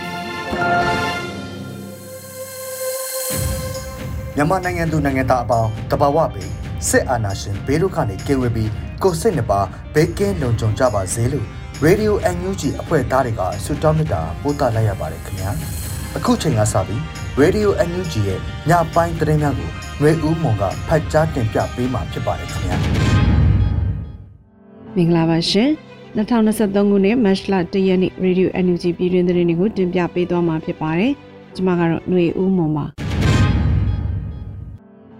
ပြီ မြန်မာနိုင်ငံသူနိုင်ငံသားအပေါင်းတဘာဝပေစစ်အာဏာရှင်ဘေးဒုက္ခနဲ့ကယ်ဝေးပြီးကိုစိတ်နှပါဘေးကင်းလုံခြုံကြပါစေလို့ Radio NUG အဖွဲ့သားတွေကဆုတောင်းမေတ္တာပို့သလိုက်ရပါတယ်ခင်ဗျာအခုချိန်ကစပြီး Radio NUG ရဲ့ညပိုင်းသတင်းများကိုຫນွေဦးမွန်ကဖတ်ကြားတင်ပြပေးမှာဖြစ်ပါတယ်ခင်ဗျာမင်္ဂလာပါရှင် 2023ခုနှစ်မတ်လ1ရက်နေ့ Radio NUG ပြည်တွင်သတင်းတွေကိုတင်ပြပေးသွားမှာဖြစ်ပါတယ်ကျွန်မကတော့ຫນွေဦးမွန်ပါ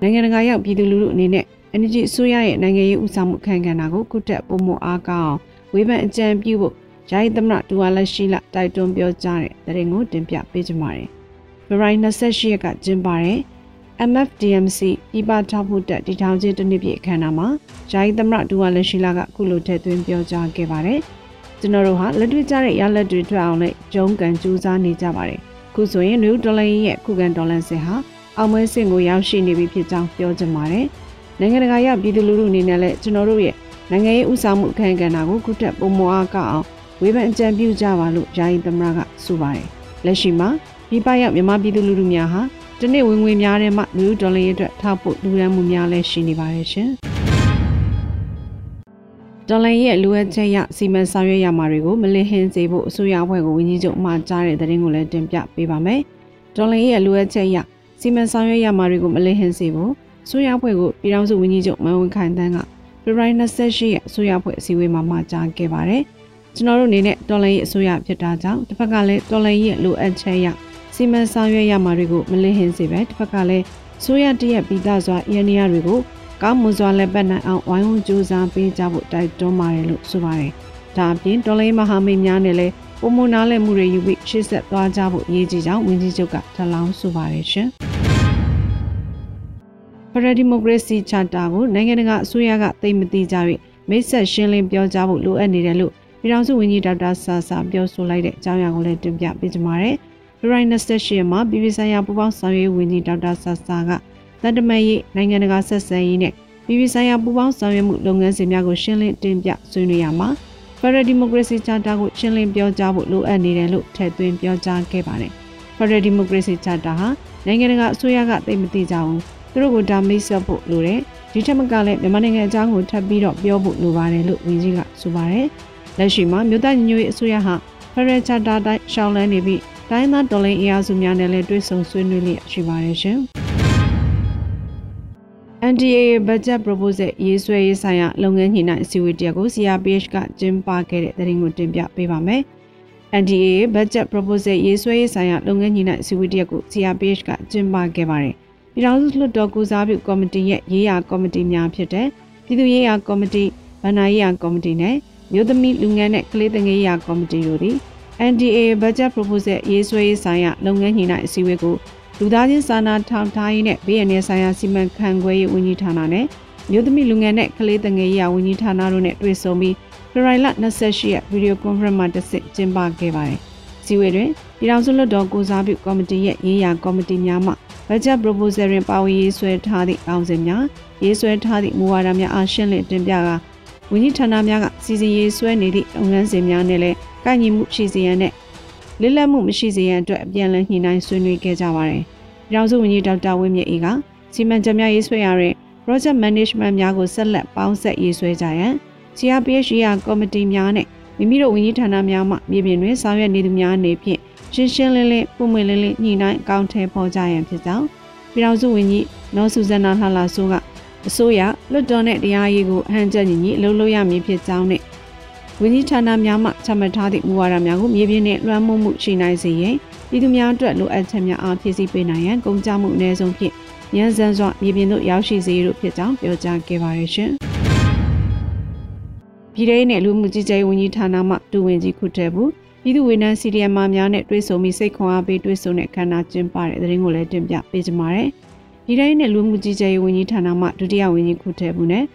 နိုင်ငံတကာရောက်ပြည်သူလူထုအနေနဲ့ NUG အစိုးရရဲ့နိုင်ငံရေးဥဆောင်မှုအခမ်းအနားကိုကုတက်ပုံမအားကောင်းဝေဖန်အကြံပြုဖို့ဂျာယီသမရဒူဝါလက်ရှိလတိုက်တွန်းပြောကြားတဲ့သတင်းကိုတင်ပြပေးကြပါမယ်။ဖေဖော်ဝါရီ28ရက်ကကျင်းပတဲ့ MFDMC ပြည်ပထောက်ဖို့တက်တီထောင်ခြင်းတစ်နှစ်ပြည့်အခမ်းအနားမှာဂျာယီသမရဒူဝါလက်ရှိလကအခုလိုထည့်သွင်းပြောကြားခဲ့ပါတယ်။ကျွန်တော်တို့ဟာလက်တွေ့ကျတဲ့ရလက်တွေထွက်အောင်နဲ့ဂျုံကန်ကြိုးစားနေကြပါတယ်။ခုဆိုရင် New Dollar ရဲ့ခုခံဒေါ်လာစင်ဟာအောင်ပွဲစင်ကိုရောက်ရှိနေပြီဖြစ်ကြောင်းပြောချင်ပါတယ်။နိုင်ငံတကာရောက်ပြည်သူလူထုအနေနဲ့လည်းကျွန်တော်တို့ရဲ့နိုင်ငံရေးဥဆောင်မှုအခမ်းအနားကိုခုထက်ပုံမအားကောက်အောင်ဝေဖန်အကြံပြုကြပါလို့ယာယီသမရကဆိုပါတယ်။လက်ရှိမှာပြည်ပရောက်မြန်မာပြည်သူလူထုများဟာ တနေ့ဝင်ငွေများတဲ့မှလူဒေါ်လာရဲ့အတွက်ထောက်ဖို့လူရန်မှုများလည်းရှိနေပါတယ်ရှင်။ဒေါ်လာရဲ့လိုအပ်ချက်ရစီမံဆောင်ရွက်ရမှာတွေကိုမလင်းဟင်းစေဖို့အစိုးရအဖွဲ့ကိုဝန်ကြီးချုပ်မှာကြားတဲ့သတင်းကိုလည်းတင်ပြပေးပါမယ်။ဒေါ်လာရဲ့လိုအပ်ချက်ရစီမံဆောင်ရွက်ရမှာတွေကိုမလင်းဟင်းစေဖို့အစိုးရအဖွဲ့ကိုပြည်ထောင်စုဝန်ကြီးချုပ်မန်ဝန်ခိုင်တန်းကဖေဖော်ဝါရီ28ရက်အစိုးရအဖွဲ့အစည်းအဝေးမှာမှာကြားခဲ့ပါတယ်။ကျွန်တော်တို့အနေနဲ့တော်လိုင်းရဲ့အစိုးရဖြစ်တာကြောင့်တစ်ဖက်ကလည်းတော်လိုင်းရဲ့လိုအပ်ချက်ရ စီမံဆောင်ရွက်ရမှာတွေကိုမလင်းဟင်းစေပဲတစ်ဖက်ကလည်းဆိုရတရက်ပြီးသားစွာအရနီယာတွေကိုကောင်းမွန်စွာလက်ပတ်နိုင်အောင်ဝိုင်းဝန်းကြိုးစားပေးကြဖို့တိုက်တွန်းပါတယ်လို့ဆိုပါတယ်။ဒါအပြင်တော်လိုင်းမဟာမိတ်များနဲ့လည်းပုံမနာလဲမှုတွေယူပြီးရှေ့ဆက်သွားကြဖို့အရေးကြီးကြောင်းဝန်ကြီးချုပ်ကထပ်လောင်းဆိုပါတယ်ရှင်။ဖရဒီမိုကရေစီချာတာကိုနိုင်ငံတကာအစိုးရကသိမသိကြ၍မိတ်ဆက်ရှင်းလင်းပြောကြားဖို့လိုအပ်နေတယ်လို့ပြည်ထောင်စုဝန်ကြီးဒေါက်တာဆာဆာပြောဆိုလိုက်တဲ့အကြောင်းအရာကိုလည်းတင်ပြပေးကြပါမယ်။ ဖေဖော်ဝါရီ28ရက်မှာပြည်ပဆိုင်ရာပူးပေါင်းဆောင်ရွက်ဝန်ကြီးဒေါက်တာဆာဆာကတန်တမန်ရေးနိုင်ငံတကာဆက်ဆံရေးနဲ့ပြည်ပဆိုင်ရာပူးပေါင်းဆောင်ရွက်မှုလုပ်ငန်းစဉ်များကိုရှင်းလင်းတင်ပြဆွေးနွေးရမှာဖရဒီမိုကရေစီချာတာကိုရှင်းလင်းပြောကြားဖို့လိုအပ်နေတယ်လို့ထည့်သွင်းပြောကြားခဲ့ပါတယ်။ဖရဒီမိုကရေစီချာတာဟာနိုင်ငံတကာအစိုးရကသိမသိကြဘူးသူတို့ကိုဒါမိတ်ဆက်ဖို့လိုတယ်ဒီထက်မကလည်းမြန်မာနိုင်ငံအကြောင်းကိုထပ်ပြီးတော့ပြောဖို့လိုပါတယ်လို့ဝန်ကြီးကဆိုပါတယ်လက်ရှိမှာမြို့သားညီညွတ်ရေးအစိုးရဟာဖရယ်ချာတာတိုင်းရှောင်းလန်းနေပြီး တိုင်းသားတော်လိုင်းအင်အားစုများနဲ့လည်းတွဲဆုံဆွေးနွေးလျက်ရှိပါတယ်ရှင် NDA budget proposal ရေးဆွဲရေးဆိုင်ရာလုပ်ငန်းညှိနှိုင်းအစည်းအဝေးတရက်ကို CRPH ကကျင်းပခဲ့တဲ့သတင်းကိုတင်ပြပေးပါမယ်။ NDA budget proposal ရေးဆွဲရေးဆိုင်ရာလုပ်ငန်းညှိနှိုင်းအစည်းအဝေးတရက်ကို CRPH ကကျင်းပခဲ့ပါတယ်။ပြည်ထောင်စုလွှတ်တော်ကုစားပြုကော်မတီရဲ့ရေးရာကော်မတီများဖြစ်တဲ့ပြည်သူ့ရေးရာကော်မတီဗဏ္ဍာရေးရာကော်မတီနဲ့မြို့သမီးလူငန်းနဲ့ကလေးသင်ငယ်ရာကော်မတီတို့သည် NDA budget proposal ရေးဆွဲရေးဆိုင်ရာလုပ်ငန်းညှိနှိုင်းအစည်းအဝေးကိုလူသားချင်းစာနာထောက်ထားရေးနဲ့ဘေးအန္တရာယ်ဆိုင်ရာစီမံခန့်ခွဲရေးဝန်ကြီးဌာနနဲ့မြို့သမီးလူငယ်နဲ့ကလေးသင်ငယ်ရာဝန်ကြီးဌာနတို့နဲ့တွေ့ဆုံပြီးဖေဖော်ဝါရီလ28ရက်ဗီဒီယိုကွန်ဖရင့်မှာတက်စစ်ကျင်းပခဲ့ပါတယ်။စီဝေတွင်ပြည်ထောင်စုလွှတ်တော်ကိုစားပြုကော်မတီရဲ့ရေးရာကော်မတီများမှ budget proposal တွင်ပါဝင်ရေးဆွဲထားသည့်အောင်စင်များရေးဆွဲထားသည့်မူဝါဒများအားရှင်းလင်းတင်ပြကာ ဝန်ကြီးဌာနများကစီစဉ်ရေးဆွဲနေသည့်လုပ်ငန်းစဉ်များနဲ့လည်းကိုက်ညီမှုရှိစေရန်နဲ့လစ်လက်မှုမရှိစေရန်အတွက်အပြန်အလှန်ညှိနှိုင်းဆွေးနွေးခဲ့ကြပါတယ်။ပြည်ထောင်စုဝန်ကြီးဒေါက်တာဝင်းမြင့်အေးကစီမံချက်များရေးဆွဲရတဲ့ project management များကိုဆက်လက်ပေါင်းဆက်ရေးဆွဲကြရန် CRPH ရာကော်မတီများနဲ့မိမိတို့ဝန်ကြီးဌာနများမှမြေပြင်တွင်ဆောင်ရွက်နေသူများအနေဖြင့်ရှင်းရှင်းလင်းလင်းပုံမွေလင်းလင်းညှိနှိုင်းအကောင့်ထဲပေါ်ကြရန်ဖြစ်ကြောင်းပြည်ထောင်စုဝန်ကြီးနော်ဆူဇနာလှလှဆိုးက အစိုးရလွတ်တော်နဲ့တရားရေးကိုအဟန့်ကျက်ညီညီအလုပ်လုပ်ရမည်ဖြစ်ကြောင်းနဲ့ဝန်ကြီးဌာနများမှချမှတ်ထားသည့်မူဝါဒများကိုမြေပြင်နဲ့လွှမ်းမိုးမှုရှိနိုင်စေရန်ပြည်သူများအတွက်လိုအပ်ချက်များအားဖြည့်ဆည်းပေးနိုင်ရန်ကုန်ကြမှုအ ਨੇ ဆုံးဖြင့်ရန်စံစွာမြေပြင်သို့ရောက်ရှိစေရဖြစ်ကြောင်းပြောကြားခဲ့ပါရရှင်။ပြည်ထောင်နဲ့လူမှုကြီးကြပ်ရေးဝန်ကြီးဌာနမှဒူဝင်ကြီးခုထဲဘူးပြည်သူဝန်ထမ်း CDM များနဲ့တွဲဆုံပြီးစိတ်ခွန်အားပေးတွဲဆုံတဲ့ခန္ဓာကျင်းပတဲ့သတင်းကိုလည်းတင်ပြပေးကြပါမယ်။ ပြည်ထောင်နဲ့လူမှုကြီးကြပ်ရေးဝန်ကြီးဌာနမှဒုတိယဝန်ကြီးခုထဲဘူးနဲ့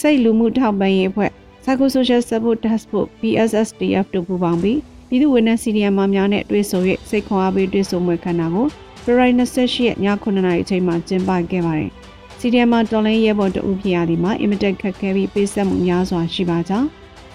စိတ်လူမှုထောက်ပံ့ရေးအဖွဲ့ Psycho Social Support Task Force PSSDF တို့ပူးပေါင်းပြီးပြည်သူဝန်ထမ်း CDM များနဲ့တွဲဆုံ၍စိတ်ခွန်အားပေးတွဲဆုံမှုခန္ဓာကိုဖေဖော်ဝါရီ28ရက်ည9:00နာရီအချိန်မှာကျင်းပခဲ့ပါတယ်။ CDM မှာတော်လိုင်းရဲဘော်တဦးဖြစ်ရသည်မှာအင်မတန်ခက်ခဲပြီးပေးဆက်မှုများစွာရှိပါကြောင်း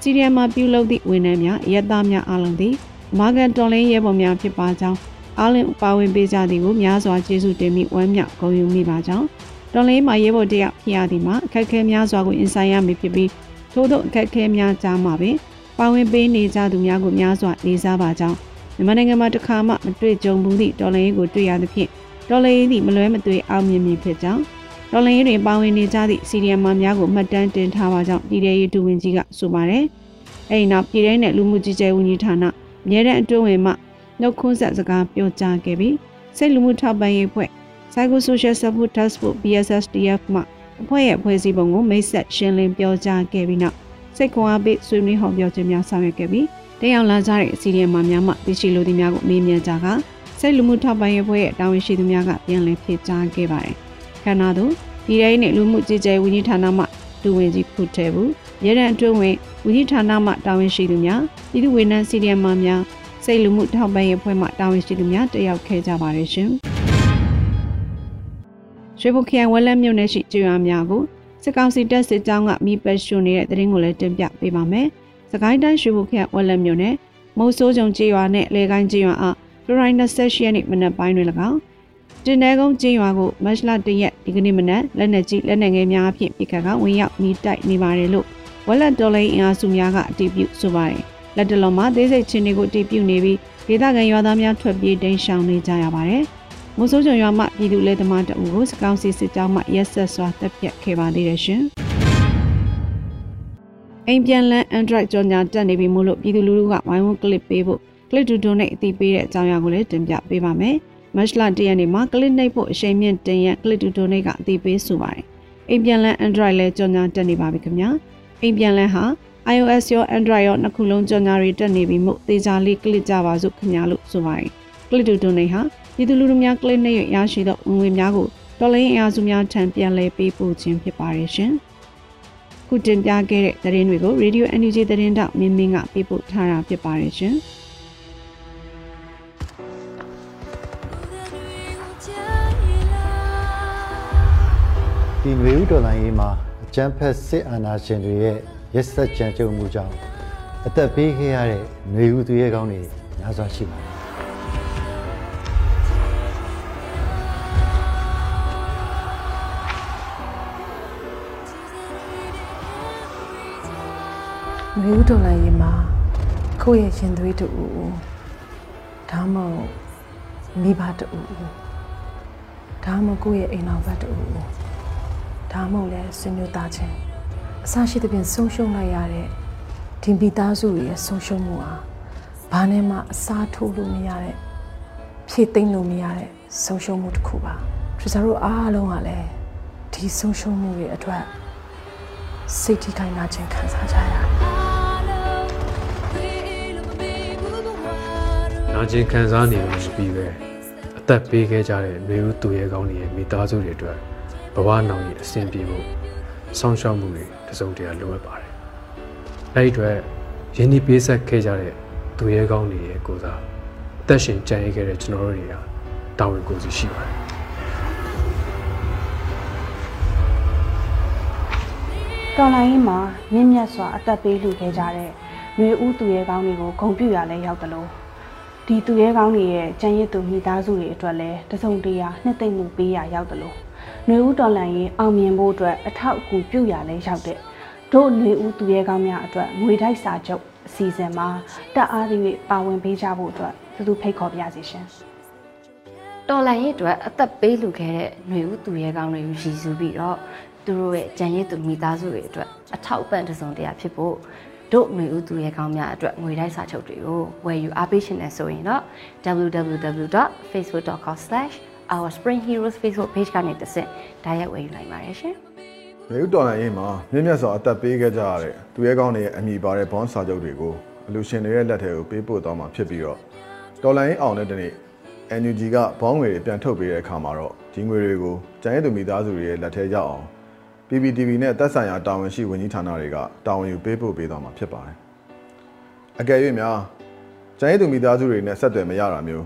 CDM မှာပြုလုပ်သည့်ဝန်ထမ်းများရဲသားများအားလုံးသည်မာဂန်တော်လိုင်းရဲဘော်များဖြစ်ပါကြောင်း အားလုံးပါဝင်ပေးကြသည်ကိုများစွာကျေးဇူးတင်မိဝမ်းမြောက်ဂုဏ်ယူမိပါကြောင်းတော်လိုင်းမှာရဲဘော်တယောက်ဖြစ်ရသည်မှာအခက်အခဲများစွာကိုရင်ဆိုင်ရမည်ဖြစ်ပြီးထို့သောအခက်အခဲများကြားမှာပင်ပါဝင်ပေးနေကြသူများကိုများစွာလေးစားပါကြောင်းမြန်မာနိုင်ငံမှာတစ်ခါမှမတွေ့ကြုံဘူးသည့်ဒေါ်လာရင်းကိုတွေ့ရသဖြင့်ဒေါ်လာရင်းသည်မလွဲမသွေအောင်မြင်မည်ဖြစ်ကြောင်းဒေါ်လာရင်းတွင်ပါဝင်နေကြသည့်စီရီယမ်မာများကိုမှတ်တမ်းတင်ထားပါကြောင်းပြည်ထောင်ရေးဒူဝင်ကြီးကဆိုပါတယ်။အဲဒီနောက်ပြည်ထောင်နဲ့လူမှုကြီးကြပ်ဝန်ကြီးဌာနအမြဲတမ်းအတွင်းဝင်မှ နှုတ်ခွန်းဆက်စကားပြောကြားခဲ့ပြီးစိတ်လူမှုထောက်ပံ့ရေးဖွဲ့ Psycho Social Support Task Force BSSDF မှအဖွဲ့ရဲ့အဖွဲ့အစည်းပုံကိုမိတ်ဆက်ရှင်းလင်းပြောကြားခဲ့ပြီးနောက်စိတ်ခွန်အားပေးဆွေးနွေးဟောပြောခြင်းများဆောင်ရွက်ခဲ့ပြီးတက်ရောက်လာကြတဲ့အစီအစဉ်မှာများမှသိရှိလိုသူများကိုမေးမြန်းကြကစိတ်လူမှုထောက်ပံ့ရေးဖွဲ့ရဲ့တာဝန်ရှိသူများကပြန်လည်ဖြေကြားခဲ့ပါတယ်။ခန္ဓာသို့ပြည်ထောင်နဲ့လူမှုကြီးကြပ်ဝန်ကြီးဌာနမှဒူဝင်ကြီးခုထဲဘူးရဲတံအတွင်းဝင်ဝန်ကြီးဌာနမှတာဝန်ရှိသူများပြည်သူဝန်ထမ်းစီဒီအမ်များ စိတ်လူမှုထောက်ပံ့ရေးဖွဲ့မှတာဝန်ရှိသူများတက်ရောက်ခဲ့ကြပါတယ်ရှင်။ရွှေဘုခရိုင်ဝက်လက်မြို့နယ်ရှိကျွော်များကိုစစ်ကောင်စီတပ်စစ်ကြောင်းကမိပတ်ရှုနေတဲ့တရင်ကိုလည်းတင်ပြပေးပါမယ်။စကိုင်းတိုင်းရွှေဘုခရိုင်ဝက်လက်မြို့နယ်မုံဆိုးကြုံကျေးရွာနဲ့လေကိုင်းကျေးရွာအားဖေဖော်ဝါရီ28ရက်နေ့မနက်ပိုင်းတွင်၎င်းတင်တဲကုန်းကျေးရွာကိုမတ်လ1ရက်ဒီကနေ့မနက်လက်နက်ကြီးလက်နက်ငယ်များအဖြစ်ပြစ်ခတ်ကဝင်ရောက်မိတိုက်နေပါတယ်လို့ဝက်လက်တော်လိုင်းအင်အားစုများကအတည်ပြုဆိုပါတယ် လက်တလုံးမှာသေးစိတ်ချင်းတွေကိုအတည်ပြုနေပြီးဒေသခံရွာသားများထွက်ပြေးတိမ်းရှောင်နေကြရပါတယ်မုံဆိုးကြုံရွာမှပြည်သူလက်သမားတအုပ်ကိုစကောင်းစီစစ်ကြောင်းမှရက်ဆက်စွာတပ်ဖြတ်ခဲ့ပါသေးတယ်ရှင်။အိမ်ပြန်လန်း Android ကြော်ညာတက်နေပြီမို့လို့ပြည်သူလူထုကဝိုင်းဝန်း clip ပေးဖို့ clip တူတူနဲ့အသိပေးတဲ့အကြောင်းအရာကိုလည်းတင်ပြပေးပါမယ်။ Match လတရက်နေ့မှာ clip နှိပ်ဖို့အချိန်မြင့်တင်ရ clip တူတူနဲ့ကအသိပေးဆိုပါတယ်။အိမ်ပြန်လန်း Android လည်းကြော်ညာတက်နေပါပြီခင်ဗျာ။အိမ်ပြန်လန်းဟာ iOS ရော Android ရောနှစ်ခုလုံးကြော်ညာတွေတက်နေပြီမို့သေချာလေး click ကြပါစို့ခင်ဗျာလို့ဆိုပါတယ်။ clip တူတူနဲ့ဟာပြည်သူလူထုများ clip နှိပ်ရရှိသောဝင်ငွေများကိုတော်လိုင်းအင်အားစုများထံပြန်လည်ပေးပို့ခြင်းဖြစ်ပါတယ်ရှင်။ခုတင်ပြခဲ့တဲ့သတင်းတွေကို Radio NUG သတင်းတောက်မင်းမင်းကပေးပို့ထားတာဖြစ်ပါတယ်ရှင်။ဒီຫນွေဥတော်လိုင်းရေးမှာအကြမ်းဖက်စစ်အာဏာရှင်တွေရဲ့ ရက်စက်ကြမ်းကြုတ်မှုကြောင့်အသက်ပေးခဲ့ရတဲ့ຫນွေဥသူရဲကောင်းတွေများစွာရှိပါတယ်မျိုးတော်လိုက်ရင်မှာကိုယ့်ရဲ့ရှင်သွေးတူဒါမှမဟုတ်မိဘတူဒါမှမဟုတ်ကိုယ့်ရဲ့အိမ်တော်ဘက်တူဒါမှမဟုတ်လည်းဆွေမျိုးသားချင်း အစရှိသဖြင့်ဆုံးရှုံးလိုက်ရတဲ့ဒီမိသားစုရဲ့ဆုံးရှုံးမှုဟာဘာနဲ့မှအစားထိုးလို့မရတဲ့ဖြည့်သိမ့်လို့မရတဲ့ဆုံးရှုံးမှုတစ်ခုပါထရီဆာတို့အားလုံးကလည်းဒီဆုံးရှုံးမှုတွေအတွက်စိတ်ထိခိုက်နာခြင်းခံစားကြရတယ်နာကျင်ခံစားနေလို့မပြီးပဲအသက်ပေးခဲ့ကြတဲ့မျိုးဦးသူရဲကောင်းတွေရဲ့မိသားစုတွေအတွက်ဘဝနောင်ရဲ့အဆင်ပြေဖို့ ဆောင်းရှောက်မှုတွေတစုံတရာလိုအပ်ပါတယ်။အဲဒီအတွက်ရင်းနှီးပေးဆက်ခဲ့ကြတဲ့သူရဲကောင်းတွေရဲ့ကိုစားအသက်ရှင်ကြံ့ရခဲ့တဲ့ကျွန်တော်တို့တွေကတာဝန်ကိုယ်စီရှိပါတယ်။တော်လိုင်းမှာမြင့်မြတ်စွာအသက်ပေးလူခဲ့ကြတဲ့မျိုးဦးသူရဲကောင်းတွေကိုဂုံပြူရလဲရောက်တယ်လို့ဒီသူရဲကောင်းတွေရဲ့ကြံရစ်သူမိသားစုတွေအတွက်လည်းတစုံတရာနှစ်သိမ့်မှုပေးရရောက်တယ်လို့ နှွေဦးတော်လှန်ရေးအောင်မြင်ဖို့အတွက်အထောက်အကူပြုရလဲရောက်တဲ့တို့နှွေဦးသူရဲကောင်းများအတွက်ငွေတိုက်စာချုပ်အစီအစဉ်မှာတက်အားသည့်၍ပါဝင်ပေးကြဖို့အတွက်သူသူဖိတ်ခေါ်ပြရစီရှင်တော်လှန်ရေးအတွက်အသက်ပေးလူခဲ့တဲ့နှွေဦးသူရဲကောင်းတွေကိုရည်စူးပြီးတော့သူတို့ရဲ့ကြံရည်သူမိသားစုတွေအတွက်အထောက်အပံ့တစုံတရာဖြစ်ဖို့တို့မျိုးဦးသူရဲကောင်းများအတွက်ငွေတိုက်စာချုပ်တွေကိုဝယ်ယူအားပေးရှင်နေဆိုရင်တော့ www.facebook.com/ www.facebook.com/ourspringheroes Facebook page ကနေတစ်ဆင့်ဒါရိုက်ဝယ်ယူနိုင်ပါတယ်ရှင်။မြေဥတော်လိုင်းရေးမှာမြင့်မြတ်စွာအသက်ပေးခဲ့ကြရတဲ့သူရဲကောင်းတွေရဲ့အမိပါတဲ့ဘွန်စာချုပ်တွေကိုအလူရှင်တွေရဲ့လက်ထဲကိုပေးပို့သွားမှာဖြစ်ပြီးတော့တော်လိုင်းအောင်တဲ့တနေ့ NUG ကဘောင်းငွေတွေပြန်ထုတ်ပေးတဲ့အခါမှာတော့ဒီငွေတွေကိုကျန်ရည်သူမိသားစုတွေရဲ့လက်ထဲရောက်အောင် PPTV နဲ့သက်ဆိုင်ရာတာဝန်ရှိဝန်ကြီးဌာနတွေကတာဝန်ယူပေးပို့ပေးသွားမှာဖြစ်ပါတယ်။အကယ်၍များကျန်ရည်သူမိသားစုတွေနဲ့ဆက်သွယ်မရတာမျိုး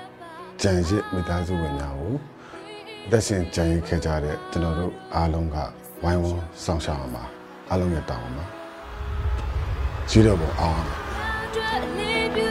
ကြံရစ်မိသားစုဝင်များကိုသက်ရှင်ကြံရစ်ခဲ့ကြတဲ့ကျွန်တော်တို့အားလုံးကဝိုင်းဝန်းဆောင်ရှောက်အောင်ပါအားလုံးရဲ့တောင်းပါရှိတော့ပေါ်အောင်ရေ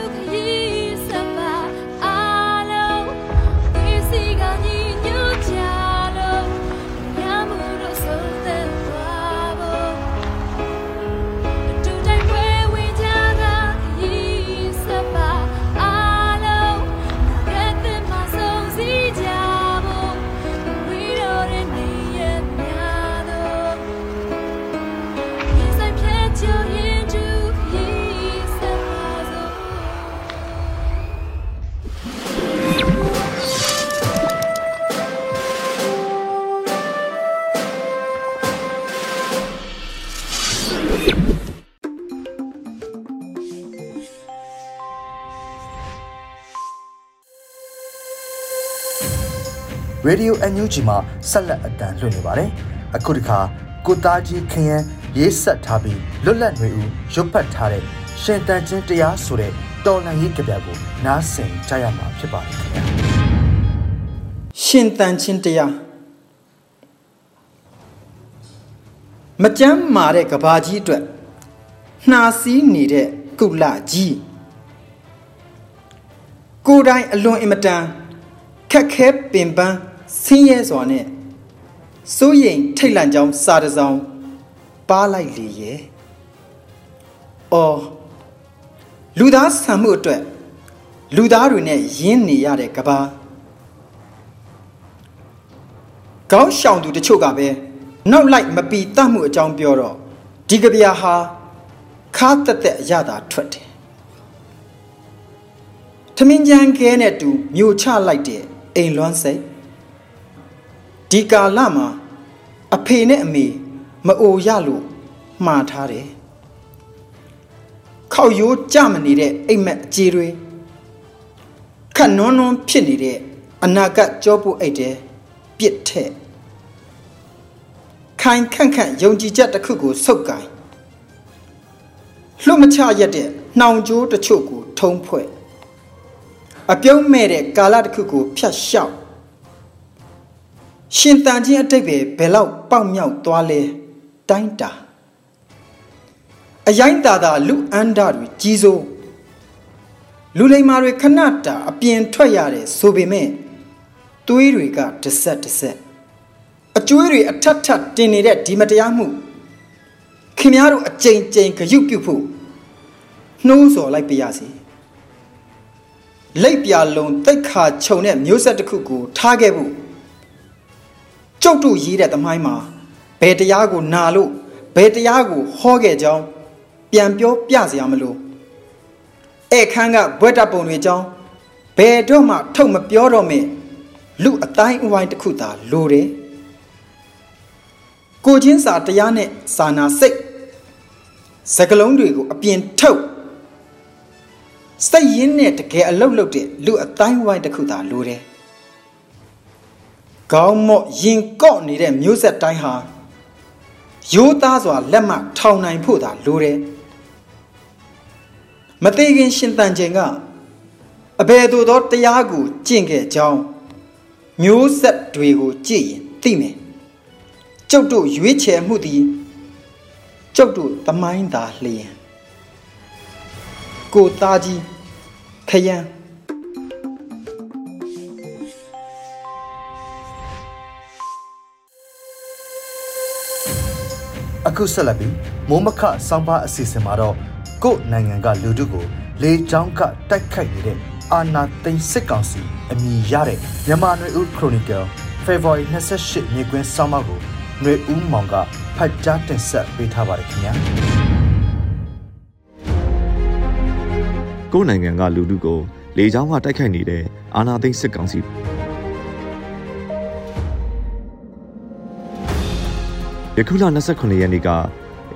ဒီယို NUG မှာဆက်လက်အတန်းလွှင့်နေပါတယ်။အခုဒီခါကိုသားကြီးခရမ်းရေးဆက်ထားပြီးလွတ်လပ်နေဦးရွတ်ဖတ်ထားတဲ့ရှင်တန်ချင်းတရားဆိုတဲ့တော်လန်ရေးကြပြကိုနားဆင်ကြရမှာဖြစ်ပါတယ်ခင်ဗျာ။ရှင်တန်ချင်းတရားမကြမ်းမာတဲ့ကဘာကြီးအတွက်နှာစီးနေတဲ့ကုလကြီးကိုယ်တိုင်အလွန်အင်မတန်ခက်ခဲပင်ပန်း ဆင်းရဲစွာနဲ့စိုးရိမ်ထိတ်လန့်ကြောင်းစာတစောင်ပါလိုက်လေရဲ့။အော်လူသားဆံမှုအတွက်လူသားတွေနဲ့ရင်းနေရတဲ့ကဘာကောင်းရှောင်သူတချို့ကပဲနောက်လိုက်မပီတတ်မှုအကြောင်းပြောတော့ဒီကဗျာဟာခါတက်တက်အရသာထွက်တယ်။ထမင်းကြမ်းကဲနဲ့တူမြို့ချလိုက်တဲ့အိမ်လွမ်းစိတ် ဒီကာလမှာအဖေနဲ့အမေမအိုရလို့မှားထားတယ်ခောက်ရိုးကြမနေတဲ့အိမ်မက်အကြီးတွေခတ်နွန်းနွန်းဖြစ်နေတဲ့အနာဂတ်ကြောပုတ်အိတ်တဲ့ပြစ်ထက်ခိုင်ခန့်ခန့်ယုံကြည်ချက်တစ်ခုကိုစုပ်ကိုင်လွတ်မချရက်တဲ့နှောင်ကြိုးတချို့ကို ထုံးဖွဲ့အပြုံးမဲ့တဲ့ကာလတစ်ခုကိုဖြတ်လျှောက် ရှင်တန်ချင်းအတိတ်ပဲဘယ်လောက်ပေါက်မြောက်သွားလဲတိုင်းတာအရင်တာတာလူအန္တာတွေကြီးစိုးလူလိမ္မာတွေခဏတာအပြင်ထွက်ရတယ်ဆိုပေမဲ့သွေးတွေကတဆက်တဆက်အကျွေးတွေအထက်ထက်တင်နေတဲ့ဒီမတရားမှုခင်များတို့အကြိမ်ကြိမ်ဂရုပြုဖို့နှိုးဆော်လိုက်ပါရစေလက်ပြလုံးတိတ်ခါခြုံတဲ့မျိုးဆက်တစ်ခုကိုထားခဲ့ဖို့ ကျုပ်တို့ရေးတဲ့သမိုင်းမှာဘယ်တရားကိုနာလို့ဘယ်တရားကိုဟောခဲ့ကြောင်းပြန်ပြောပြစရာမလိုဧခန်းကဘွဲ့တပ်ပုံတွေကြောင်းဘယ်တော့မှထုတ်မပြောတော့မေလူအတိုင်းအဝိုင်းတစ်ခုသာလိုတယ်ကိုချင်းစာတရားနဲ့စာနာစိတ်စကလုံးတွေကိုအပြင်ထုတ်စိတ်ရင်းနဲ့တကယ်အလုတ်လုတ်တဲ့လူအတိုင်းဝိုင်းတစ်ခုသာလိုတယ် ခေါင်းမော့ရင်ကော့နေတဲ့မျိုးဆက်တိုင်းဟာရိုးသားစွာလက်မထောင်နိုင်ဖို့သာလိုတယ်မသေးခင်ရှင်တန်ချိန်ကအဘယ်သို့သောတရားကိုကျင့်ခဲ့ကြောင်းမျိုးဆက်တွေကိုကြည့်ရင်သိမယ်ကျုပ်တို့ရွေးချယ်မှုသည်ကျုပ်တို့သမိုင်းသာလျင်ကိုသားကြီးခယံအ ခုဆက်လက်ပြီးမိုးမခစောင်းပါအစီအစဉ်မှာတော့ကို့နိုင်ငံကလူထုကိုလေချောင်းကတိုက်ခိုက်နေတဲ့အာနာသိန်းစစ်ကောင်စီအမည်ရတဲ့မြန်မာနွေဦးခရိုနီကယ် February 28မြေကွင်းဆောင်းပါကိုနွေဦးမောင်ကဖတ်ကြားတင်ဆက်ပေးထားပါတယ်ခင်ဗျာကိုယ်နိုင်ငံကလူထုကိုလေချောင်းကတိုက်ခိုက်နေတဲ့အာနာသိန်းစစ်ကောင်စီ ယခုလ29ရက်နေ့က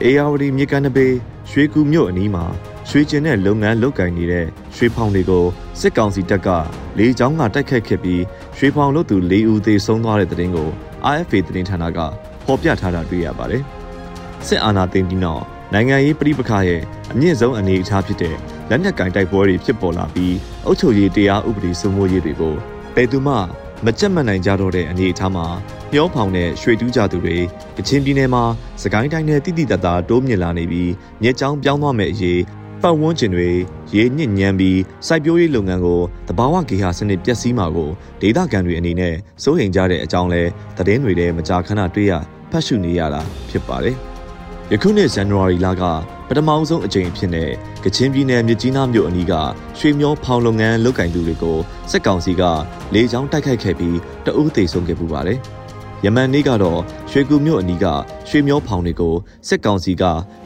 အေယာဝတီမြေကမ်းနဘေးရွှေကူမြို့အနီးမှာရွှေကျင်တဲ့လုပ်ငန်းလုပ်ကိုင်နေတဲ့ရွှေဖောင်တွေကိုစစ်ကောင်စီတပ်ကလေကြောင်းကတိုက်ခတ်ခဲ့ပြီးရွှေဖောင်လို့သူ၄ဦးသေဆုံးသွားတဲ့တဲ့တင်ကို RFA သတင်းဌာနကဖော်ပြထားတာတွေ့ရပါတယ်။စစ်အာဏာသိမ်းပြီးနောက်နိုင်ငံရေးပြည်ပခါရဲ့အမြင့်ဆုံးအနေအထားဖြစ်တဲ့လက်နက်ကင်တိုက်ပွဲတွေဖြစ်ပေါ်လာပြီးအုပ်ချုပ်ရေးတရားဥပဒေစိုးမိုးရေးတွေကိုဘယ်သူမှမကြက်မနိုင်ကြတော့တဲ့အနေအထားမှာ မျောဖောင်တဲ့ရွှေတူးကြသူတွေကချင်ပြည်နယ်မှာစကိုင်းတိုင်းနဲ့တိတိတတ်တာတိုးမြင့်လာနေပြီးမြက်ချောင်းပြောင်းသွားမဲ့အရေးပတ်ဝန်းကျင်တွေရေညစ်ညမ်းပြီးစိုက်ပျိုးရေးလုပ်ငန်းကိုတဘာဝဂေဟာစနစ်ပျက်စီးမှာကိုဒေသခံတွေအနေနဲ့စိုးရိမ်ကြတဲ့အကြောင်းလဲသတင်းတွေထဲမကြာခဏတွေ့ရဖတ်ရှုနေရတာဖြစ်ပါတယ်။ယခုနှစ်ဇန်နဝါရီလကပထမဆုံးအကြိမ်ဖြစ်တဲ့ကချင်ပြည်နယ်မြစ်ကြီးနားမြို့အနီးကရွှေမျောဖောင်လုပ်ငန်းလုပ်ကင်သူတွေကိုစစ်ကောင်စီကလေကြောင်းတိုက်ခိုက်ခဲ့ပြီးတအုပ်သိဆုံးခဲ့ပူပါတယ်။ ယမန်နေ့ကတော့ရွှေကူမြို့အနီးကရွှေမျောဖောင်တွေကိုစစ်ကောင်စီက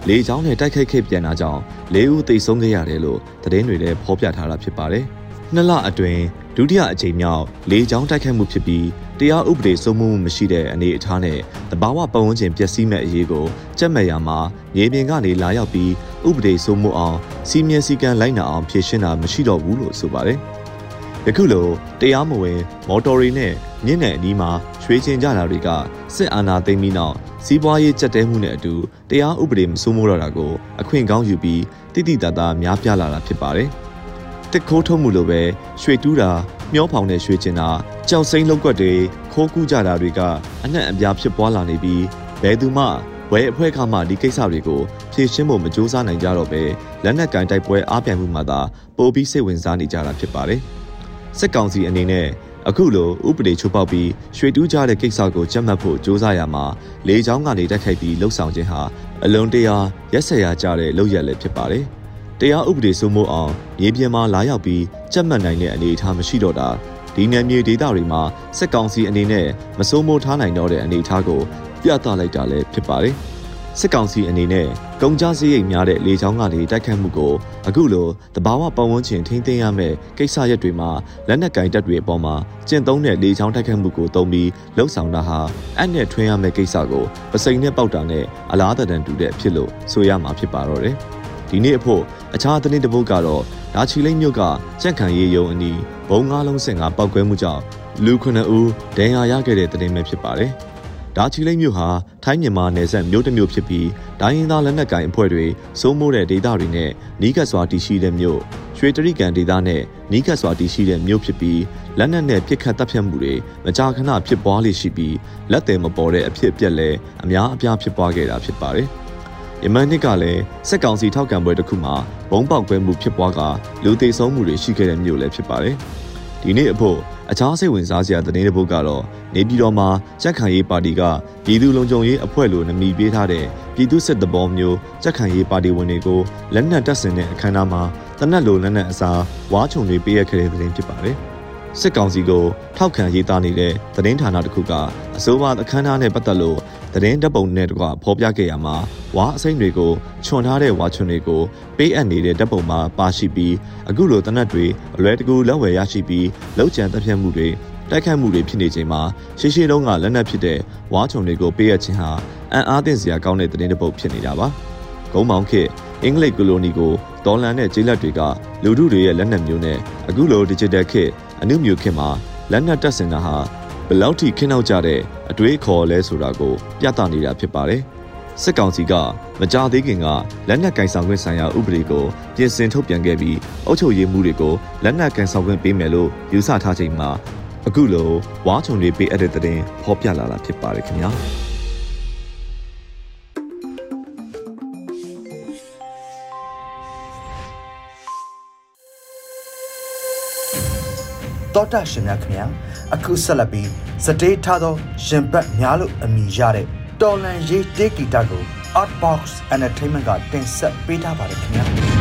လေကြောင်းနဲ့တိုက်ခိုက်ခဲ့ပြန်တာကြောင့်၄ဦးသေဆုံးခဲ့ရတယ်လို့သတင်းတွေလည်းဖော်ပြထားတာဖြစ်ပါတယ်။နှစ်လအတွင်းဒုတိယအကြိမ်မြောက်လေကြောင်းတိုက်ခိုက်မှုဖြစ်ပြီးတရားဥပဒေစိုးမိုးမှုမရှိတဲ့အနေအထားနဲ့တဘာဝပတ်ဝန်းကျင်ပျက်စီးမဲ့အရေးကိုကြက်မဲ့ရမှာမြေပြင်ကနေလာရောက်ပြီးဥပဒေစိုးမိုးအောင်စီမံစည်းကမ်းလိုက်နာအောင်ဖြည့်ရှင်းတာမရှိတော့ဘူးလို့ဆိုပါတယ်။ယခုလိုတရားမဝင်မော်တော်တွေနဲ့မြင့်တဲ့အနီးမှာ ရွှေကျင်ကြတာတွေကစစ်အာဏာသိမ်းပြီးနောက်စီးပွားရေးကြက်တဲမှုနဲ့အတူတရားဥပဒေမစိုးမိုးတော့တာကိုအခွင့်ကောင်းယူပြီးတိတိတတ်တာများပြားလာတာဖြစ်ပါတယ်။တစ်ခိုးထုတ်မှုလိုပဲရွှေတူးတာမျောဖောင်တဲ့ရွှေကျင်တာကြောက်စိမ့်လောက်ွက်တွေခိုးကူးကြတာတွေကအနှံ့အပြားဖြစ်ပွားလာနေပြီးဘယ်သူမှဝဲအဖွဲ့ခါမှဒီကိစ္စတွေကိုဖြေရှင်းဖို့မကြိုးစားနိုင်ကြတော့ပဲလက်နက်ကင်တိုက်ပွဲအားပြိုင်မှုမှာသာပိုပြီးစိတ်ဝင်စားနေကြတာဖြစ်ပါတယ်။စစ်ကောင်စီအနေနဲ့ အခုလိုဥပဒေချိုးပေါက်ပြီးရွှေတူးကြတဲ့ကိစ္စကိုကြက်မှတ်ဖို့စ조사ရမှာလေချောင်းကနေတက်ခိုက်ပြီးလှုပ်ဆောင်ခြင်းဟာအလုံးတရာရက်ဆက်ရကြတဲ့လုပ်ရက်လည်းဖြစ်ပါတယ်။တရားဥပဒေစိုးမိုးအောင်မြေပြင်မှာလာရောက်ပြီးကြက်မှတ်နိုင်တဲ့အနေအထားမရှိတော့တာဒီနယ်မြေဒေသတွေမှာစစ်ကောင်စီအနေနဲ့မစိုးမိုးထားနိုင်တော့တဲ့အနေအထားကိုပြသလိုက်တာလည်းဖြစ်ပါတယ်။ စစ်ကောင်စီအနေနဲ့ကုန်ကြစရိတ်များတဲ့လေကြောင်းကလေတိုက်ခတ်မှုကိုအခုလိုတဘာဝပတ်ဝန်းကျင်ထိန်းသိမ်းရမယ့်ကိစ္စရပ်တွေမှာလက်နက်ကင်တပ်တွေအပေါ်မှာကျင့်သုံးတဲ့လေကြောင်းတိုက်ခတ်မှုကိုတုံးပြီးလှုပ်ဆောင်တာဟာအဲ့နဲ့ထွင်းရမယ့်ကိစ္စကိုပစိန်နဲ့ပေါက်တာနဲ့အလားတန်တူတဲ့ဖြစ်လို့ဆိုရမှာဖြစ်ပါတော့တယ်။ဒီနေ့အဖို့အခြားသတင်းတစ်ပုဒ်ကတော့ဒါချီလိမ့်မြို့ကကြက်ခံရေးယုံအနီးဘုံငါးလုံးစင်ကပောက်ကွဲမှုကြောင့်လူ9ဦးဒဏ်ရာရခဲ့တဲ့သတင်းပဲဖြစ်ပါတယ်။ ဒါချီလိမ့်မြို့ဟာထိုင်းမြန်မာနယ်စပ်မြို့တစ်မြို့ဖြစ်ပြီးဒိုင်းရင်သားလက်နက်ကိုင်အဖွဲ့တွေစိုးမိုးတဲ့ဒေသတွေနဲ့နီးကပ်စွာတည်ရှိတဲ့မြို့ရွှေတရိကန်ဒေသနဲ့နီးကပ်စွာတည်ရှိတဲ့မြို့ဖြစ်ပြီးလက်နက်နဲ့ပြစ်ခတ်တပ်ဖြတ်မှုတွေမကြာခဏဖြစ်ပွားလေရှိပြီးလက်သည်မပေါ်တဲ့အဖြစ်အပျက်လည်းအများအပြားဖြစ်ပွားခဲ့တာဖြစ်ပါတယ်။ယမန်နှစ်ကလည်းစက်ကောင်စီထောက်ခံပွဲတစ်ခုမှာဘုံပေါက်ကွဲမှုဖြစ်ပွားကလူသေဆုံးမှုတွေရှိခဲ့တဲ့မြို့လည်းဖြစ်ပါတယ်။ဒီနေ့အဖို့ အခြားစိတ်ဝင်စားစရာသတင်းတစ်ပုဒ်ကတော့နေပြည်တော်မှာကြက်ခံရေးပါတီကပြည်သူ့လုံခြုံရေးအဖွဲ့လိုနမည်ပေးထားတဲ့ပြည်သူ့စစ်တဘောမျိုးကြက်ခံရေးပါတီဝင်တွေကိုလက်နက်တပ်ဆင်တဲ့အခမ်းအနားမှာတနက်လိုလက်နက်အစားဝါးချုံတွေပေးရခဲ့တဲ့သတင်းဖြစ်ပါတယ်။ စစ်ကောင်စီကိုထောက်ခံရေးသားနေတဲ့သတင်းဌာနတစ်ခုကအစိုးရအခမ်းအနားနဲ့ပတ်သက်လို့သတင်းတပ်ပုံနဲ့တကွဖော်ပြခဲ့ရမှာဝါအစိမ့်တွေကိုခြုံထားတဲ့ဝါချွန်တွေကိုပေးအပ်နေတဲ့တပ်ပုံမှာပါရှိပြီးအခုလိုတနက်တွေအလွယ်တကူလက်ဝယ်ရရှိပြီးလောက်ကျန်တပ်ဖြတ်မှုတွေတိုက်ခတ်မှုတွေဖြစ်နေချိန်မှာရှေးရှေးတုန်းကလက်နက်ဖြစ်တဲ့ဝါချုံတွေကိုပေးအပ်ခြင်းဟာအံ့အားသင့်စရာကောင်းတဲ့သတင်းတစ်ပုဒ်ဖြစ်နေတာပါ။ဂုံးမောင်ခေအင်္ဂလိပ်ကိုလိုနီကိုဒေါ်လန်နဲ့ကျေးလက်တွေကလူထုတွေရဲ့လက်နက်မျိုးနဲ့အခုလို digital ခေ အနုမျိုးခေမှာလက်နက်တပ်ဆင်တာဟာဘယ်လောက်ထိခင်းနောက်ကြတဲ့အတွေးခေါ်လဲဆိုတာကို ပြသနေတာဖြစ်ပါတယ်။စစ်ကောင်စီကမကြာသေးခင်ကလက်နက်ကင်ဆောင်ခွင့်ဆိုင်ရာဥပဒေကိုပြင်ဆင်ထုတ်ပြန်ခဲ့ပြီးအုပ်ချုပ်ရေးမှုတွေကိုလက်နက်ကင်ဆောင်ခွင့်ပေးမယ်လို့ယူဆထားချိန်မှာအခုလိုဝါချုံတွေပေးအပ်တဲ့တဲ့တင်ဖော်ပြလာတာဖြစ်ပါတယ်ခင်ဗျာ တောတာရှင်များခင်ဗျာအခုဆက်လက်ပြီးစတေးထားသောရင်ပတ်များလို့အမည်ရတဲ့တော်လန်ရေးတေးဂီတကို Artbox Entertainment ကတင်ဆက်ပေးထားပါတယ်ခင်ဗျာ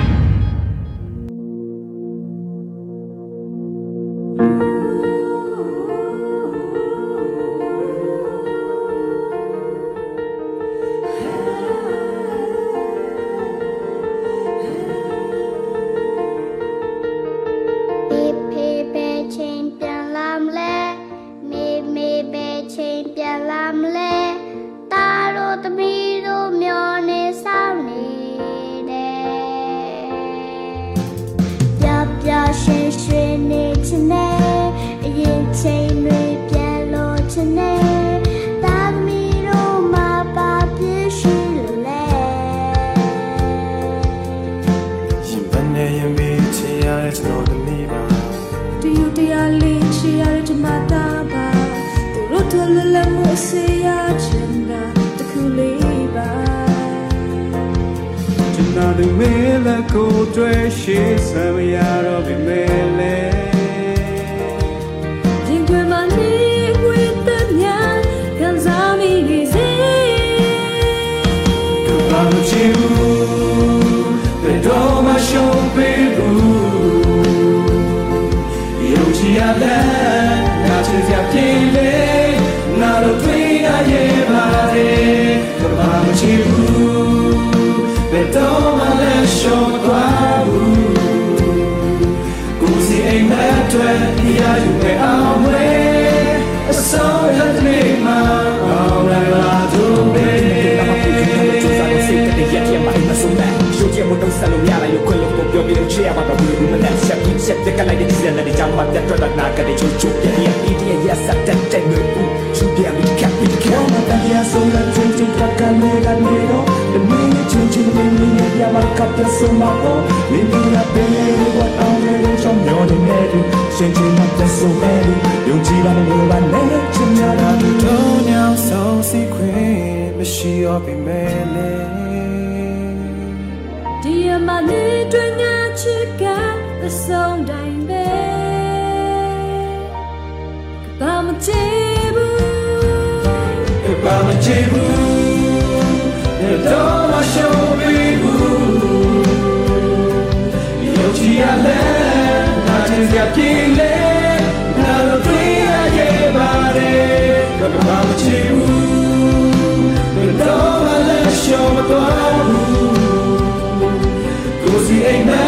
က်တကလိုက်တဲ့စနေတဲ့ကြောင့်မှတက်တော့နာကတဲ့ချိုးချိုးပြရအီဒီယက်ဆက်တဲ့တဲ့မျိုးချူပြမိကပ်ပြီးကောမတရဆုံးတဲ့ချင်းချင်းကကနေကနေတော့ဒီမင်းချင်းချင်းမင်းမင်းရမှာကပ်တဲ့ဆုံးမပေါ်မင်းတို့ရပဲဝတ်အောင်လေချောင်းမျိုးနေနေချင်းချင်းမတဲ့ဆုံးပဲယုံကြည်ပါမလို့ပါနဲ့ချင်ရတာတော့ညောင်ဆုံးစီခွေမရှိတော့ပြီမဲလေဒီအမလေးတွင်ငါချစ်က သဆုံးတိုင်းပဲကဘာမချေဘူးကဘာမချေဘူးတော့မရှုံးဘူးယုံကြည်ရလဲငါချစ်ရပြေလေငါတို့တွေ့ရရဲ့ပါတယ်ကဘာမချေဘူးတော့မလဲရှုံးမသွားဘူး Così è in metro e mi aiuti a me E so that tu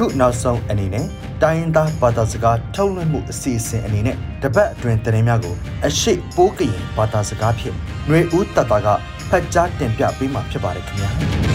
ချင်နေအရလိုချိန်ပြန်လို့ချင်နေလွယ်လက်ခွင့်တွေအားလုံးပြန်ပေးလေအခုနောက်ဆုံးအနေနဲ့တိုင်းရင်းသားဘာသာစကားထုတ်လွှင့်မှုအစီအစဉ်အနေနဲ့တပတ်အတွင်းသတင်းများကိုအရှိပိုးကရင်ဘာသာစကားဖြင့်ຫນွေဦးတတကဖတ်ကြားတင်ပြပေးမှာဖြစ်ပါတယ်ခင်ဗျာ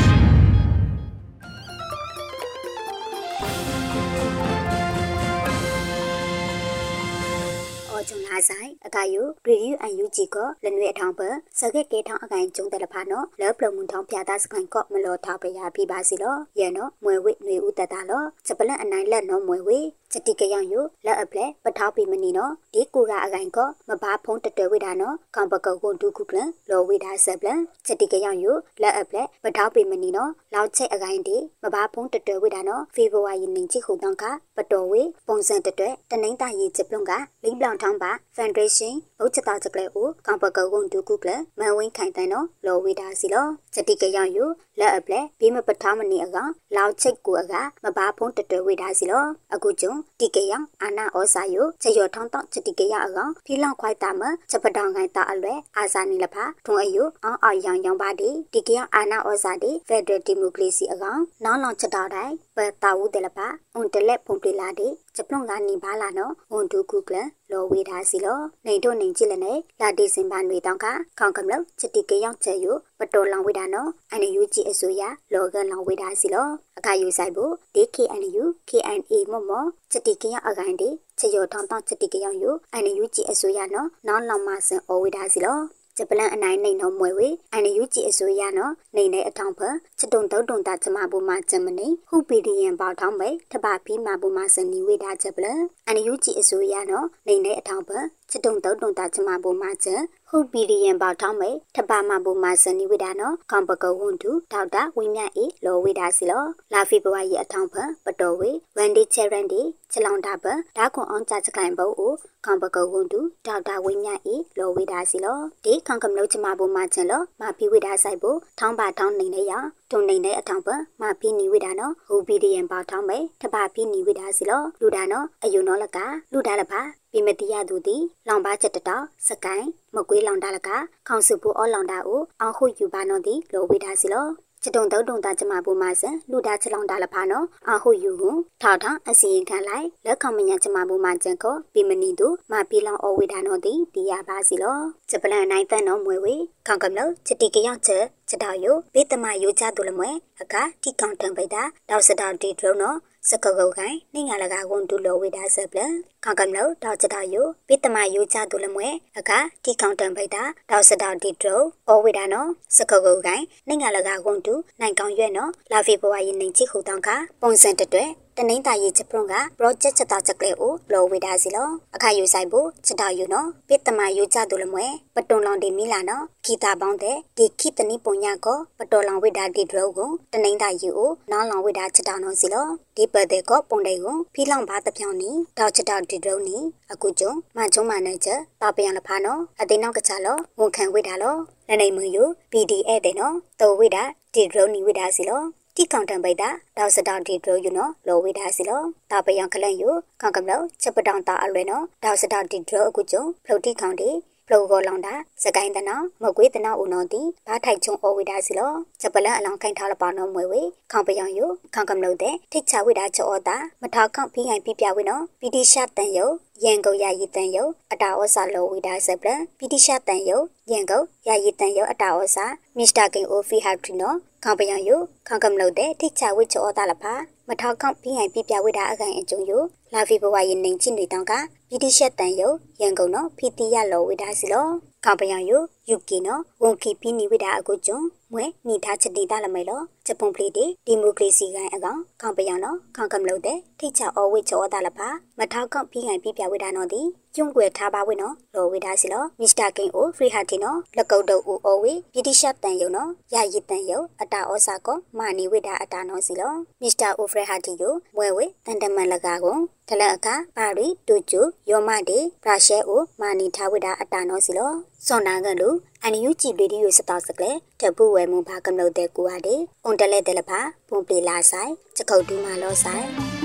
အော်ဂျွန်လာဆိုင်အကယူရီယူအန်ယူဂျီကလနွေအထောင်ပစကက်ကဲထောင်းအကိုင်ကျုံတယ်လဖာနော်လောပလမွန်ထောင်းပြတာစကိုင်ကော့မလောထားပရပြပါစီလောရဲနော်မွေဝိနွေဦးတတလောစပလန်အနိုင်လက်နော်မွေဝိ စတိကယောင်ယလက်အပလက်ပထောက်ပီမနီနော်ဒီကူရာအကိုင်ကောမဘာဖုံးတတွဲဝိတာနော်ကောင်ပကောကွန်ဒုခုကလန်လောဝိတာဆပ်လန်စတိကယောင်ယလက်အပလက်ပထောက်ပီမနီနော်လောက်ချက်အကိုင်ဒီမဘာဖုံးတတွဲဝိတာနော်ဖေဗူဝါရီနင်းချိခုတောင်းကပတော်ဝေပုံစံတတွဲတနိမ့်တာရီချပလုံကလိပလောင်ထောင်းပါ Foundation ဘုတ်ချတာချကလေကိုကောင်ပကဝွန်ဒူကုကလမန်ဝင်းခိုင်တန်နော်လောဝေဒါစီလောစတိကယောင်ယူလက်အပလက်ဘေးမပထမနီအကလောက်ချိတ်ကိုအကမဘာဖုံးတတဝေဒါစီလောအခုကျုံတိကယောင်အာနာဩစာယုချယောထောင်းတောင်းစတိကယောင်အကဖီလောင်ခွိုက်တာမချက်ပတောင်ခိုင်တာအလွဲအာစာနီလဖာထုံအယုအောင်အောင်ရောင်ရောင်ပါဒီတိကယောင်အာနာဩစာဒီဖက်ဒရယ်ဒီမိုကရေစီအကောင်နောင်လောင်ချက်တော်တိုင်းပတာဝူတယ်လဖာအွန်တလက်ဖုန်ပလီလာဒီ ဂျပလွန်ကနေပါလာနော်ဝန်ဒူကူကလလောဝေဒါစီလောနေတို့နေကြည့်လနဲ့လာဒီစင်ပါတွေတောင်းကခေါင်ကမလို့ချတိကရောက်ချေယပတော်လောင်ဝေဒါနော်အန်ယူဂျီအစိုးရလောကလောင်ဝေဒါစီလောအခါယူဆိုင်ဖို့ DKNU KNA မမချတိကရောက်အကိုင်းဒီချေယောထောင်းတောင်းချတိကရောက်ယူအန်ယူဂျီအစိုးရနော်နောင်လောင်မဆန်အဝေဒါစီလော ဂျပလန်အနိုင်နေနော်မွေဝေအန်ယူဂျီအစိုးရနော်နေနေအထောင်ဖချတုံတုံတုံတာချမဘူမှာဂျမနီဟူပီဒီယန်ပေါထောင်းပဲတပပီမာဘူမှာစနီဝေတာဂျပလန်အန်ယူဂျီအစိုးရနော်နေနေအထောင်ဖချတုံတုံတုံတာချမဘူမှာဂျဟုပီဒီယန်ပေါထောင်းပဲတပမာဘူမှာစနီဝေတာနော်ခေါပကဝွန်တူဒေါက်တာဝင်းမြအေလောဝေတာစီလောလာဖီဘဝရဲ့အထောင်ဖပတော်ဝေဝန်ဒီချေရန်ဒီချလောင်တာပဒါခွန်အောင်ကြချကလိုင်ဘောအိုခေါပကဝွန်တူဒေါက်တာဝင်းမြအေလောဝေတာစီလောဒီခေါကမလို့ချမဘူမှာချင်လောမာပီဝေတာဆိုင်ဖို့ထောင်းပါထောင်းနေနေရတုံနေတဲ့အထောင်ပမာပီနီဝေတာနော်ဟူပီဒီယန်ပေါထောင်းပဲတပပီနီဝေတာစီလောလူတာနော်အယုံနော်လကလူတာလပါ ပိမတိယသူသည်လောင်ပါချက်တတော်စကိုင်းမကွေးလောင်တာလကခေါင်စုပူအောလောင်တာကိုအောင်ခုယူပါနော်သည်လောဝေတာစီလောချတုံတုံတုံတာကျမပူမဆန်လူတာချလောင်တာလဖာနော်အဟုယူဟုထောက်ထောင်အစီရင်ခံလိုက်လက်ခေါမညာကျမပူမကျန်ကိုပိမနီသူမပီလောင်အဝေဒါနော်တီတီရပါစီလောဂျပလန်နိုင်တန်နော်မွေဝေခေါကမလို့ချတိကရောက်ချက်ချက်တော်ယဘေးတမယိုချသူလမွဲအခါတိကောင်တံပိတာတောက်စတော်တီဒရုံနော် စကကုတ်ကိုင်နေငါလကဝန်တူလောဝေဒါဆပ်လခကမလို့တောက်ချတာယိုပိတမယိုချသူလမွဲအခါတီကောင်တံပိတာတောက်စတော်တီဒရုံအောဝေဒါနော်စကကုတ်ကိုင်နေငါလကဝန်တူနိုင်ကောင်ရွဲ့နော်လာဖေဘဝရင်နေချိခုတောင်းကပုံစံတတွဲ တနိမ့်တာရေးချက်ပရွန်က project ချက်တာချက်ကလေးကိုလောဝေတာစီလောအခါယူဆိုင်ဖို့ချက်တာယူနော်ပိတမယူကြသူလမွဲပတွန်လောင်ဒီမီလာနော်ခီတာပေါင်းတဲ့ဒီခိတနိပုံညာကိုပတော်လောင်ဝေတာဒီဒရုကိုတနိမ့်တာယူကိုနောင်းလောင်ဝေတာချက်တာနော်စီလောဒီပတ်တဲ့ကိုပုံတဲ့ကိုဖီလောင်ပါတပြောင်းနီတောက်ချက်တာဒီဒရုနီအခုကျုံမချုံမနဲ့ချက်တာပယံလဖာနော်အသိနောက်ကချလောဝန်ခံဝေတာလောလနေမယူ PDF တဲ့နော်တော်ဝေတာဒီဒရုနီဝေတာစီလော တီကောင်တံပိတာတောက်စတောင်တီဒရိုယူနော်လောဝေဒါစီလောတာပယံခလန်ယူကောင်ကမလို့ချက်ပတောင်တာအလွဲနော်တောက်စတောင်တီဒရိုအခုကျုံဖလုတ်တီကောင်တီ ဖလောကောလောင်တာစကိုင်းတနာမကွေးတနာဦးနော်တီဘာထိုက်ချုံအဝေဒါစီလောချက်ပလန်အလောင်ခိုင်ထားလပါနော်မွေဝေခေါင်ပယံယူခေါင်ကမလို့တဲ့ထိတ်ချဝေဒါချောတာမထောက်ခေါင်ဖိဟိုင်ပြပြဝေနော်ပီတီရှာတန်ယုရန်ကုန်ရည်တန်ယုအတာဩစာလောဝေဒါဆပ်လပီတီရှာတန်ယုရန်ကုန်ရည်တန်ယုအတာဩစာမစ္စတာကင်အိုဖီဟာထရီနော်ခေါပယံယုခေါကမလို့တဲ့ထိချဝိချောတာလဖာ မထောက်ခေါပြင်းဟိုင်ပြပြဝိတာအကိုင်အကျုံယုလာဖီဘဝရင်နေချင်းတွေတောင်းကပီတီရှက်တန်ယုရန်ကုန်နော်ဖီတီရလောဝိတာစီလောခေါပယံယုယူကီနော်ဝန်ကီပီနီဝိတာအကုကျုံမွဲနိထားချတိတာလမဲလောဂျပန်ပလီတီဒီမိုကရေစီကိုင်အကောင်ခေါပယံနော်ခေါကမလို့တဲ့ထိချအောဝိချောတာလဖာမထောက်ခေါပြင်းဟိုင်ပြပြဝိတာနော်ဒီ ကျုံွယ်ထားပါဝိနော်လောဝိတာစီလောမစ္စတာကင်အိုဖရီဟာတီနော်လက်ကုတ်တုပ်ဦးအောဝိပီတီရှက်တန်ယုနော်ရရည်တန်ယုအတာဩစာကောမာနီဝိတာအတာနောစီလောမစ္စတာအိုဖရဟာတီယိုမွဲဝေတန်တမန်လကာကိုတလအခါပါရီတူကျူယောမတေပရာရှဲအိုမာနီထားဝိတာအတာနောစီလောစွန်နာကလူအန်ယူကြည်ဗီဒီယိုစတောက်စကလေတပူဝဲမူဘာကမလို့တဲ့ကူဟာဒီအွန်တလဲတယ်လဖာပုံပလီလာဆိုင်ချက်ခုတ်တူမာလောဆိုင်